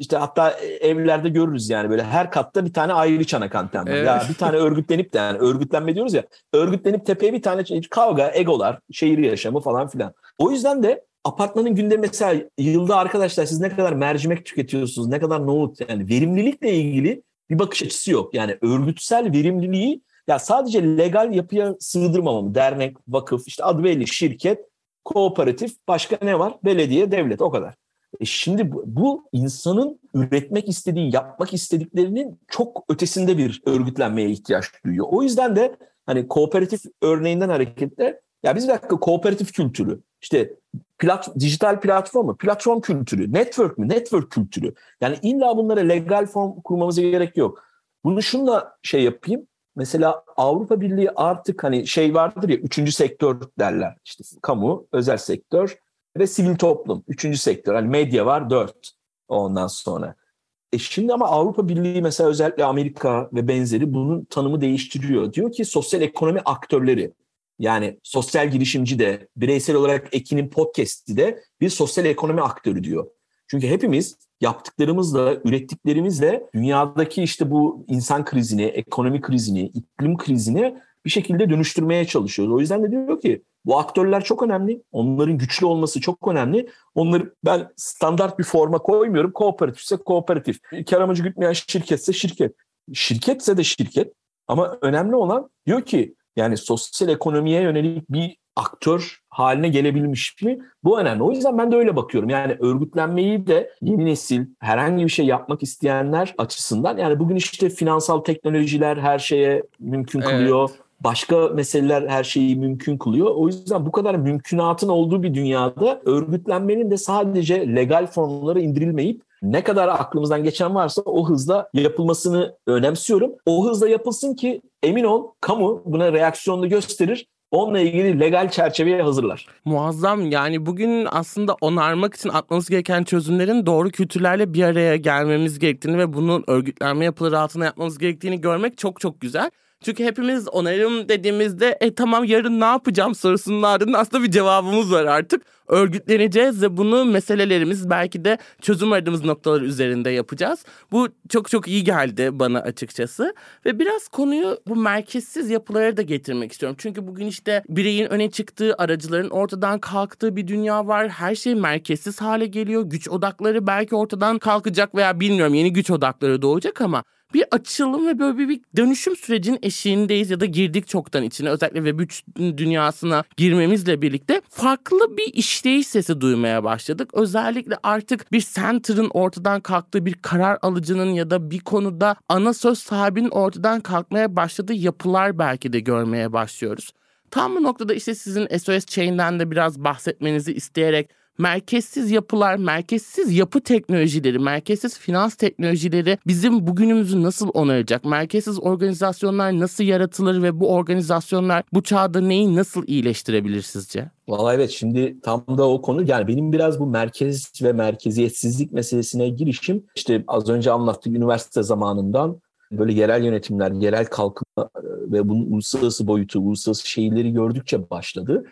İşte hatta evlerde görürüz yani böyle her katta bir tane ayrı çanak anten var. Evet. Ya bir tane örgütlenip de yani örgütlenme diyoruz ya. Örgütlenip tepeye bir tane kavga, egolar, şehir yaşamı falan filan. O yüzden de apartmanın günde mesela yılda arkadaşlar siz ne kadar mercimek tüketiyorsunuz, ne kadar nohut yani verimlilikle ilgili bir bakış açısı yok. Yani örgütsel verimliliği ya sadece legal yapıya sığdırmamam. Dernek, vakıf, işte adı belli şirket, kooperatif, başka ne var? Belediye, devlet o kadar. E şimdi bu, bu insanın üretmek istediği, yapmak istediklerinin çok ötesinde bir örgütlenmeye ihtiyaç duyuyor. O yüzden de hani kooperatif örneğinden hareketle ya biz bir dakika kooperatif kültürü, işte plat, dijital platform mu, platform kültürü, network mü, network kültürü. Yani illa bunlara legal form kurmamıza gerek yok. Bunu şunla şey yapayım. Mesela Avrupa Birliği artık hani şey vardır ya üçüncü sektör derler. İşte kamu, özel sektör ve sivil toplum. Üçüncü sektör. Hani medya var dört ondan sonra. E şimdi ama Avrupa Birliği mesela özellikle Amerika ve benzeri bunun tanımı değiştiriyor. Diyor ki sosyal ekonomi aktörleri. Yani sosyal girişimci de, bireysel olarak Ekin'in podcast'i de bir sosyal ekonomi aktörü diyor. Çünkü hepimiz yaptıklarımızla, ürettiklerimizle dünyadaki işte bu insan krizini, ekonomi krizini, iklim krizini bir şekilde dönüştürmeye çalışıyoruz. O yüzden de diyor ki bu aktörler çok önemli. Onların güçlü olması çok önemli. Onları ben standart bir forma koymuyorum. Kooperatifse kooperatif. Kar amacı gütmeyen şirketse şirket. Şirketse de şirket. Ama önemli olan diyor ki yani sosyal ekonomiye yönelik bir aktör haline gelebilmiş mi? Bu önemli. O yüzden ben de öyle bakıyorum. Yani örgütlenmeyi de yeni nesil, herhangi bir şey yapmak isteyenler açısından yani bugün işte finansal teknolojiler her şeye mümkün kılıyor. Evet. Başka meseleler her şeyi mümkün kılıyor. O yüzden bu kadar mümkünatın olduğu bir dünyada örgütlenmenin de sadece legal formlara indirilmeyip ne kadar aklımızdan geçen varsa o hızla yapılmasını önemsiyorum. O hızla yapılsın ki emin ol kamu buna reaksiyonunu gösterir onunla ilgili legal çerçeveye hazırlar. Muazzam yani bugün aslında onarmak için atmamız gereken çözümlerin doğru kültürlerle bir araya gelmemiz gerektiğini ve bunun örgütlenme yapıları altına yapmamız gerektiğini görmek çok çok güzel. Çünkü hepimiz onarım dediğimizde e tamam yarın ne yapacağım sorusunun ardından aslında bir cevabımız var artık. Örgütleneceğiz ve bunu meselelerimiz belki de çözüm aradığımız noktalar üzerinde yapacağız. Bu çok çok iyi geldi bana açıkçası. Ve biraz konuyu bu merkezsiz yapılara da getirmek istiyorum. Çünkü bugün işte bireyin öne çıktığı, aracıların ortadan kalktığı bir dünya var. Her şey merkezsiz hale geliyor. Güç odakları belki ortadan kalkacak veya bilmiyorum yeni güç odakları doğacak ama bir açılım ve böyle bir, dönüşüm sürecinin eşiğindeyiz ya da girdik çoktan içine. Özellikle Web3 dünyasına girmemizle birlikte farklı bir işleyiş sesi duymaya başladık. Özellikle artık bir center'ın ortadan kalktığı bir karar alıcının ya da bir konuda ana söz sahibinin ortadan kalkmaya başladığı yapılar belki de görmeye başlıyoruz. Tam bu noktada işte sizin SOS Chain'den de biraz bahsetmenizi isteyerek merkezsiz yapılar, merkezsiz yapı teknolojileri, merkezsiz finans teknolojileri bizim bugünümüzü nasıl onaracak? Merkezsiz organizasyonlar nasıl yaratılır ve bu organizasyonlar bu çağda neyi nasıl iyileştirebilir sizce? Valla evet şimdi tam da o konu yani benim biraz bu merkez ve merkeziyetsizlik meselesine girişim işte az önce anlattık üniversite zamanından böyle yerel yönetimler, yerel kalkınma ve bunun uluslararası boyutu, uluslararası şehirleri gördükçe başladı.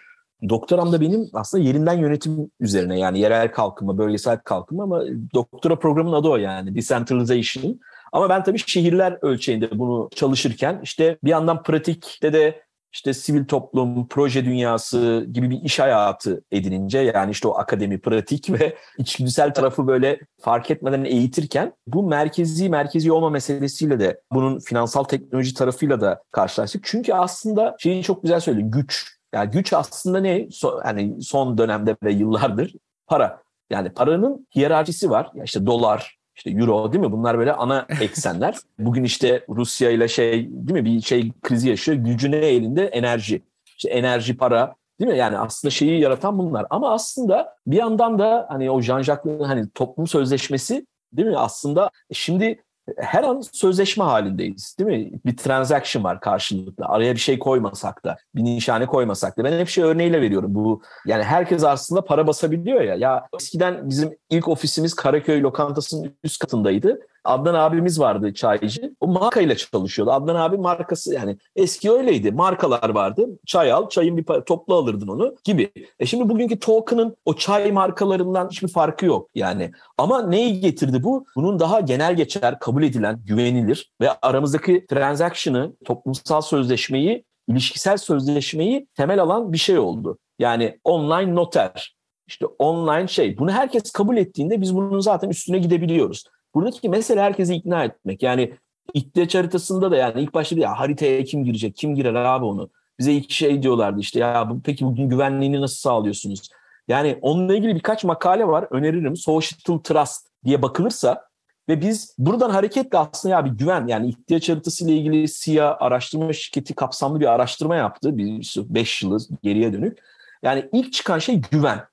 Doktoram da benim aslında yerinden yönetim üzerine yani yerel kalkınma, bölgesel kalkınma ama doktora programının adı o yani decentralization. Ama ben tabii şehirler ölçeğinde bunu çalışırken işte bir yandan pratikte de işte sivil toplum, proje dünyası gibi bir iş hayatı edinince yani işte o akademi, pratik [laughs] ve içgüdüsel tarafı böyle fark etmeden eğitirken bu merkezi merkezi olma meselesiyle de bunun finansal teknoloji tarafıyla da karşılaştık. Çünkü aslında şeyi çok güzel söyledi güç yani güç aslında ne? So, yani son dönemde ve yıllardır para. Yani paranın hiyerarşisi var. Ya işte dolar, işte euro değil mi? Bunlar böyle ana [laughs] eksenler. Bugün işte Rusya ile şey değil mi bir şey krizi yaşıyor. Gücü ne elinde? Enerji. İşte enerji, para değil mi? Yani aslında şeyi yaratan bunlar. Ama aslında bir yandan da hani o Jean-Jacques'ın hani toplum sözleşmesi değil mi? Aslında şimdi her an sözleşme halindeyiz değil mi? Bir transaction var karşılıklı. Araya bir şey koymasak da, bir nişane koymasak da. Ben hep şey örneğiyle veriyorum. Bu yani herkes aslında para basabiliyor ya. Ya eskiden bizim ilk ofisimiz Karaköy lokantasının üst katındaydı. Adnan abimiz vardı çaycı. O markayla çalışıyordu. Adnan abi markası yani eski öyleydi. Markalar vardı. Çay al, çayın bir toplu alırdın onu gibi. E şimdi bugünkü token'ın o çay markalarından hiçbir farkı yok yani. Ama neyi getirdi bu? Bunun daha genel geçer, kabul edilen, güvenilir ve aramızdaki transaction'ı, toplumsal sözleşmeyi, ilişkisel sözleşmeyi temel alan bir şey oldu. Yani online noter işte online şey. Bunu herkes kabul ettiğinde biz bunun zaten üstüne gidebiliyoruz. Buradaki mesele herkesi ikna etmek. Yani ihtiyaç haritasında da yani ilk başta ya haritaya kim girecek, kim girer abi onu. Bize ilk şey diyorlardı işte ya bu, peki bugün güvenliğini nasıl sağlıyorsunuz? Yani onunla ilgili birkaç makale var öneririm. Social Trust diye bakılırsa ve biz buradan hareketle aslında ya bir güven yani ihtiyaç haritası ile ilgili SİA araştırma şirketi kapsamlı bir araştırma yaptı. Bir 5 yılı geriye dönük. Yani ilk çıkan şey güven.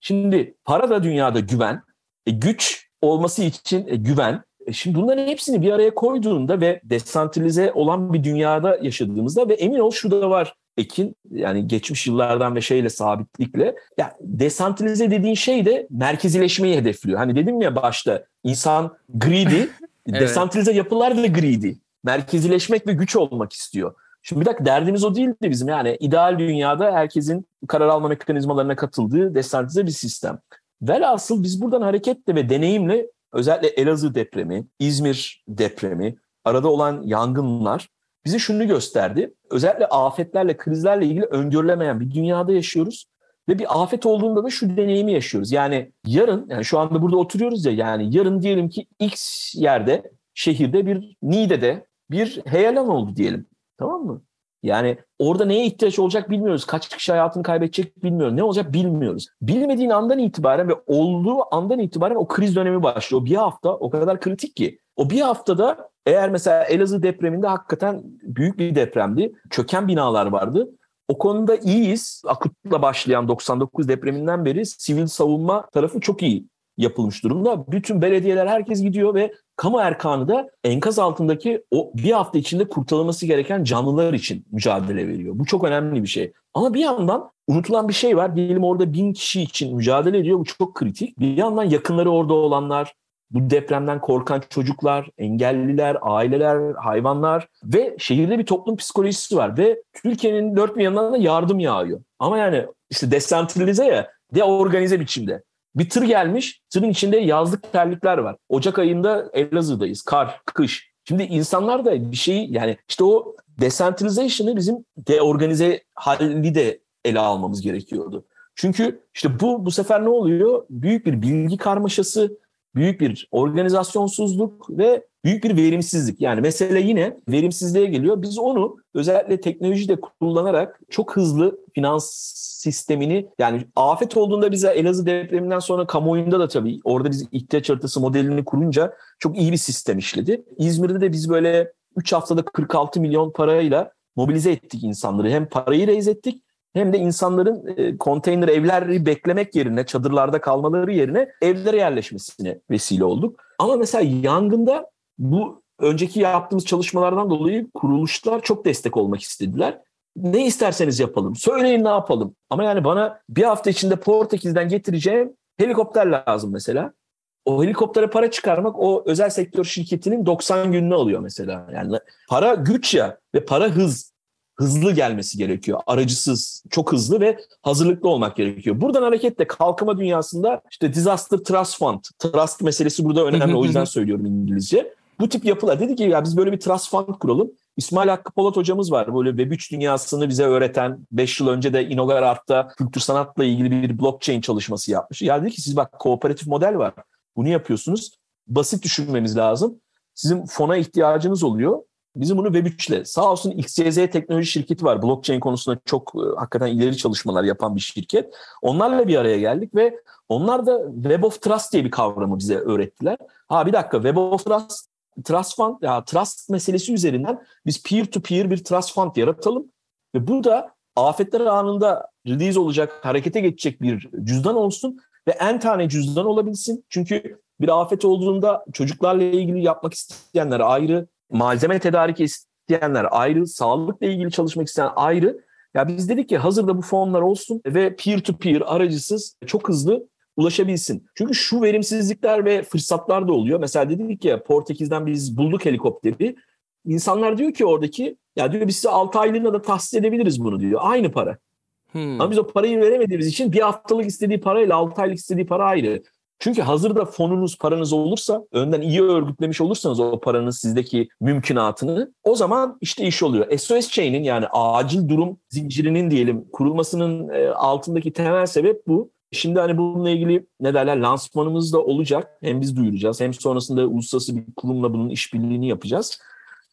Şimdi para da dünyada güven. E, güç olması için e, güven. E, şimdi bunların hepsini bir araya koyduğunda ve desantralize olan bir dünyada yaşadığımızda ve emin ol şu da var Ekin yani geçmiş yıllardan ve şeyle sabitlikle ya desantralize dediğin şey de merkezileşmeyi hedefliyor. Hani dedim ya başta insan greedy, [laughs] evet. desantralize yapılar da greedy. Merkezileşmek ve güç olmak istiyor. Şimdi bir dakika derdimiz o değildi bizim yani ideal dünyada herkesin karar alma mekanizmalarına katıldığı desantralize bir sistem. Velhasıl biz buradan hareketle ve deneyimle özellikle Elazığ depremi, İzmir depremi, arada olan yangınlar bize şunu gösterdi. Özellikle afetlerle, krizlerle ilgili öngörülemeyen bir dünyada yaşıyoruz. Ve bir afet olduğunda da şu deneyimi yaşıyoruz. Yani yarın, yani şu anda burada oturuyoruz ya yani yarın diyelim ki X yerde, şehirde bir Niğde'de bir heyelan oldu diyelim. Tamam mı? Yani orada neye ihtiyaç olacak bilmiyoruz. Kaç kişi hayatını kaybedecek bilmiyoruz. Ne olacak bilmiyoruz. Bilmediğin andan itibaren ve olduğu andan itibaren o kriz dönemi başlıyor. O bir hafta o kadar kritik ki. O bir haftada eğer mesela Elazığ depreminde hakikaten büyük bir depremdi. Çöken binalar vardı. O konuda iyiyiz. Akut'la başlayan 99 depreminden beri sivil savunma tarafı çok iyi yapılmış durumda. Bütün belediyeler herkes gidiyor ve kamu erkanı da enkaz altındaki o bir hafta içinde kurtarılması gereken canlılar için mücadele veriyor. Bu çok önemli bir şey. Ama bir yandan unutulan bir şey var. Diyelim orada bin kişi için mücadele ediyor. Bu çok kritik. Bir yandan yakınları orada olanlar, bu depremden korkan çocuklar, engelliler, aileler, hayvanlar ve şehirde bir toplum psikolojisi var ve Türkiye'nin dört bir yanından da yardım yağıyor. Ama yani işte desentralize ya, deorganize biçimde. Bir tır gelmiş, tırın içinde yazlık terlikler var. Ocak ayında Elazığ'dayız, kar, kış. Şimdi insanlar da bir şeyi yani işte o decentralization'ı bizim deorganize hali de ele almamız gerekiyordu. Çünkü işte bu bu sefer ne oluyor? Büyük bir bilgi karmaşası, büyük bir organizasyonsuzluk ve büyük bir verimsizlik. Yani mesele yine verimsizliğe geliyor. Biz onu özellikle teknoloji de kullanarak çok hızlı finans sistemini yani afet olduğunda bize Elazığ depreminden sonra kamuoyunda da tabii orada biz ihtiyaç haritası modelini kurunca çok iyi bir sistem işledi. İzmir'de de biz böyle 3 haftada 46 milyon parayla mobilize ettik insanları. Hem parayı reyiz ettik hem de insanların e, konteyner evleri beklemek yerine, çadırlarda kalmaları yerine evlere yerleşmesine vesile olduk. Ama mesela yangında bu önceki yaptığımız çalışmalardan dolayı kuruluşlar çok destek olmak istediler. Ne isterseniz yapalım, söyleyin ne yapalım. Ama yani bana bir hafta içinde Portekiz'den getireceğim helikopter lazım mesela. O helikoptere para çıkarmak o özel sektör şirketinin 90 gününü alıyor mesela. Yani para güç ya ve para hız hızlı gelmesi gerekiyor. Aracısız, çok hızlı ve hazırlıklı olmak gerekiyor. Buradan hareketle kalkınma dünyasında işte disaster trust fund, trust meselesi burada önemli o yüzden söylüyorum İngilizce. Bu tip yapılar dedi ki ya biz böyle bir trust fund kuralım. İsmail Hakkı Polat hocamız var. Böyle Web3 dünyasını bize öğreten 5 yıl önce de Inogar Art'ta kültür sanatla ilgili bir blockchain çalışması yapmış. Ya dedi ki siz bak kooperatif model var. Bunu yapıyorsunuz. Basit düşünmemiz lazım. Sizin fona ihtiyacınız oluyor. Bizim bunu Web3'le. Sağ olsun XYZ teknoloji şirketi var. Blockchain konusunda çok e, hakikaten ileri çalışmalar yapan bir şirket. Onlarla bir araya geldik ve onlar da Web of Trust diye bir kavramı bize öğrettiler. Ha bir dakika Web of Trust, Trust Fund, ya Trust meselesi üzerinden biz peer to peer bir Trust Fund yaratalım. Ve bu da afetler anında release olacak, harekete geçecek bir cüzdan olsun ve en tane cüzdan olabilsin. Çünkü bir afet olduğunda çocuklarla ilgili yapmak isteyenler ayrı, malzeme tedarik isteyenler ayrı, sağlıkla ilgili çalışmak isteyen ayrı. Ya biz dedik ki hazırda bu fonlar olsun ve peer to peer aracısız çok hızlı ulaşabilsin. Çünkü şu verimsizlikler ve fırsatlar da oluyor. Mesela dedik ya Portekiz'den biz bulduk helikopteri. İnsanlar diyor ki oradaki ya diyor biz size 6 aylığına da tahsis edebiliriz bunu diyor. Aynı para. Hmm. Ama biz o parayı veremediğimiz için bir haftalık istediği parayla 6 aylık istediği para ayrı. Çünkü hazırda fonunuz, paranız olursa, önden iyi örgütlemiş olursanız o paranın sizdeki mümkünatını o zaman işte iş oluyor. SOS Chain'in yani acil durum zincirinin diyelim kurulmasının e, altındaki temel sebep bu. Şimdi hani bununla ilgili ne derler lansmanımız da olacak. Hem biz duyuracağız hem sonrasında uluslararası bir kurumla bunun işbirliğini yapacağız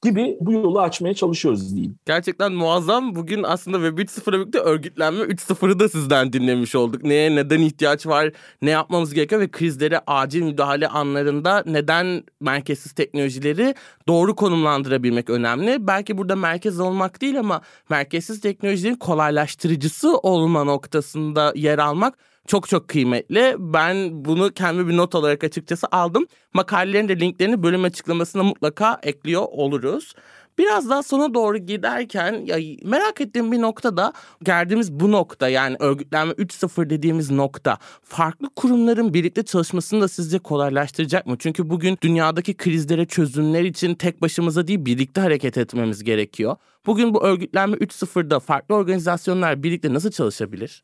gibi bu yolu açmaya çalışıyoruz diyeyim. Gerçekten muazzam. Bugün aslında Web 3.0'a birlikte örgütlenme 3.0'ı da sizden dinlemiş olduk. Neye neden ihtiyaç var, ne yapmamız gerekiyor ve krizlere acil müdahale anlarında neden merkezsiz teknolojileri doğru konumlandırabilmek önemli. Belki burada merkez olmak değil ama merkezsiz teknolojilerin kolaylaştırıcısı olma noktasında yer almak çok çok kıymetli. Ben bunu kendi bir not olarak açıkçası aldım. Makalelerin de linklerini bölüm açıklamasına mutlaka ekliyor oluruz. Biraz daha sona doğru giderken ya merak ettiğim bir nokta da geldiğimiz bu nokta yani örgütlenme 3.0 dediğimiz nokta farklı kurumların birlikte çalışmasını da sizce kolaylaştıracak mı? Çünkü bugün dünyadaki krizlere çözümler için tek başımıza değil birlikte hareket etmemiz gerekiyor. Bugün bu örgütlenme 3.0'da farklı organizasyonlar birlikte nasıl çalışabilir?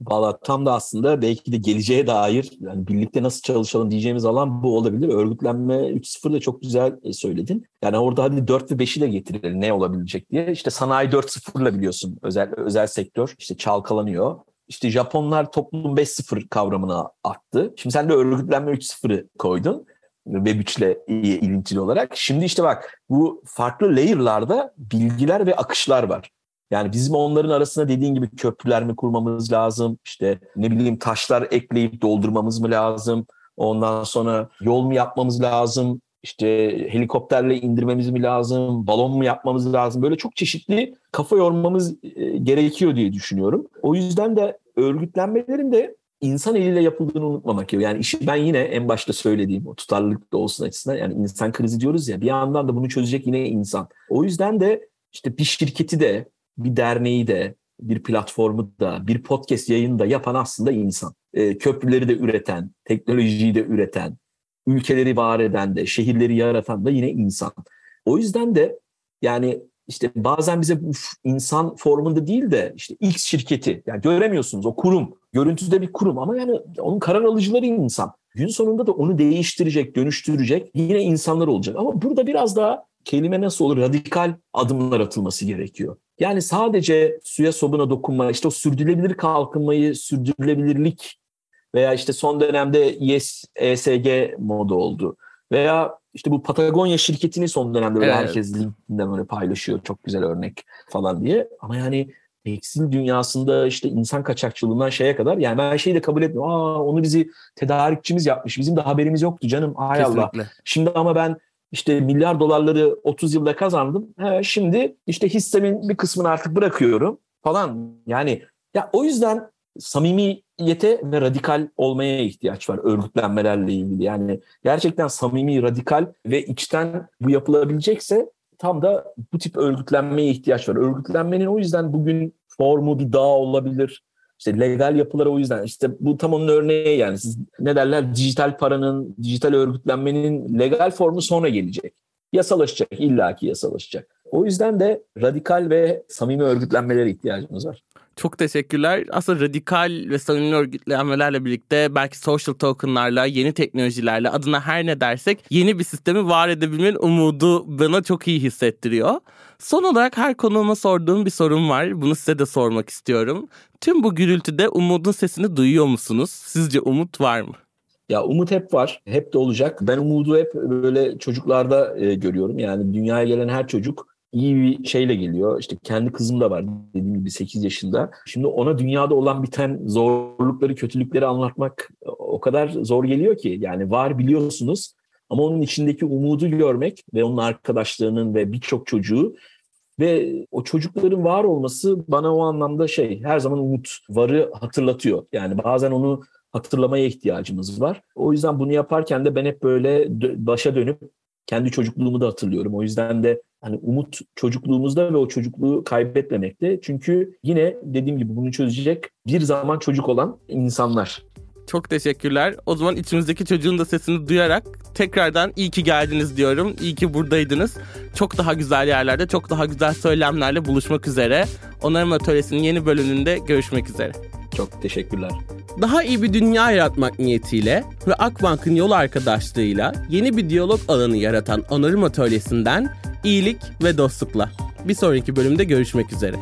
Valla tam da aslında belki de geleceğe dair yani birlikte nasıl çalışalım diyeceğimiz alan bu olabilir. Örgütlenme 3.0 da çok güzel e, söyledin. Yani orada hadi 4 ve 5'i de getirelim ne olabilecek diye. İşte sanayi 4.0'la biliyorsun özel özel sektör işte çalkalanıyor. İşte Japonlar toplum 5.0 kavramına attı. Şimdi sen de örgütlenme 3.0'ı koydun. Web 3 ile ilintili olarak. Şimdi işte bak bu farklı layer'larda bilgiler ve akışlar var. Yani bizim onların arasında dediğin gibi köprüler mi kurmamız lazım? İşte ne bileyim taşlar ekleyip doldurmamız mı lazım? Ondan sonra yol mu yapmamız lazım? İşte helikopterle indirmemiz mi lazım? Balon mu yapmamız lazım? Böyle çok çeşitli kafa yormamız e, gerekiyor diye düşünüyorum. O yüzden de örgütlenmelerin de insan eliyle yapıldığını unutmamak gerekiyor. Yani işi ben yine en başta söylediğim o tutarlılık da olsun açısından yani insan krizi diyoruz ya bir yandan da bunu çözecek yine insan. O yüzden de işte bir şirketi de bir derneği de, bir platformu da, bir podcast yayını da yapan aslında insan. E, köprüleri de üreten, teknolojiyi de üreten, ülkeleri var eden de, şehirleri yaratan da yine insan. O yüzden de yani işte bazen bize bu insan formunda değil de işte X şirketi yani göremiyorsunuz o kurum. Görüntüde bir kurum ama yani onun karar alıcıları insan. Gün sonunda da onu değiştirecek, dönüştürecek yine insanlar olacak. Ama burada biraz daha kelime nasıl olur radikal adımlar atılması gerekiyor. Yani sadece suya sobuna dokunma, işte o sürdürülebilir kalkınmayı, sürdürülebilirlik veya işte son dönemde yes, ESG modu oldu. Veya işte bu Patagonya şirketini son dönemde böyle evet. herkes LinkedIn'den böyle paylaşıyor. Çok güzel örnek falan diye. Ama yani tekstil dünyasında işte insan kaçakçılığından şeye kadar yani ben şeyi de kabul etmiyorum. Aa onu bizi tedarikçimiz yapmış. Bizim de haberimiz yoktu canım. Hay Allah. Şimdi ama ben işte milyar dolarları 30 yılda kazandım. He, şimdi işte hissemin bir kısmını artık bırakıyorum falan. Yani ya o yüzden samimiyete ve radikal olmaya ihtiyaç var örgütlenmelerle ilgili. Yani gerçekten samimi, radikal ve içten bu yapılabilecekse tam da bu tip örgütlenmeye ihtiyaç var. Örgütlenmenin o yüzden bugün formu bir dağ olabilir, işte legal yapılara o yüzden işte bu tam onun örneği yani siz ne derler dijital paranın, dijital örgütlenmenin legal formu sonra gelecek. Yasalaşacak, illaki yasalaşacak. O yüzden de radikal ve samimi örgütlenmelere ihtiyacımız var. Çok teşekkürler. Aslında radikal ve samimi örgütlenmelerle birlikte belki social tokenlarla, yeni teknolojilerle adına her ne dersek yeni bir sistemi var edebilmenin umudu bana çok iyi hissettiriyor. Son olarak her konuğuma sorduğum bir sorum var. Bunu size de sormak istiyorum. Tüm bu gürültüde umudun sesini duyuyor musunuz? Sizce umut var mı? Ya umut hep var, hep de olacak. Ben umudu hep böyle çocuklarda e, görüyorum. Yani dünyaya gelen her çocuk iyi bir şeyle geliyor. İşte kendi kızım da var dediğim gibi 8 yaşında. Şimdi ona dünyada olan biten zorlukları, kötülükleri anlatmak o kadar zor geliyor ki. Yani var biliyorsunuz ama onun içindeki umudu görmek ve onun arkadaşlarının ve birçok çocuğu ve o çocukların var olması bana o anlamda şey her zaman umut varı hatırlatıyor. Yani bazen onu hatırlamaya ihtiyacımız var. O yüzden bunu yaparken de ben hep böyle başa dönüp kendi çocukluğumu da hatırlıyorum. O yüzden de hani umut çocukluğumuzda ve o çocukluğu kaybetmemekte. Çünkü yine dediğim gibi bunu çözecek bir zaman çocuk olan insanlar. Çok teşekkürler. O zaman içimizdeki çocuğun da sesini duyarak tekrardan iyi ki geldiniz diyorum. İyi ki buradaydınız. Çok daha güzel yerlerde, çok daha güzel söylemlerle buluşmak üzere. Onarım Atölyesi'nin yeni bölümünde görüşmek üzere. Çok teşekkürler. Daha iyi bir dünya yaratmak niyetiyle ve Akbank'ın yol arkadaşlığıyla yeni bir diyalog alanı yaratan Onarım Atölyesi'nden iyilik ve dostlukla. Bir sonraki bölümde görüşmek üzere.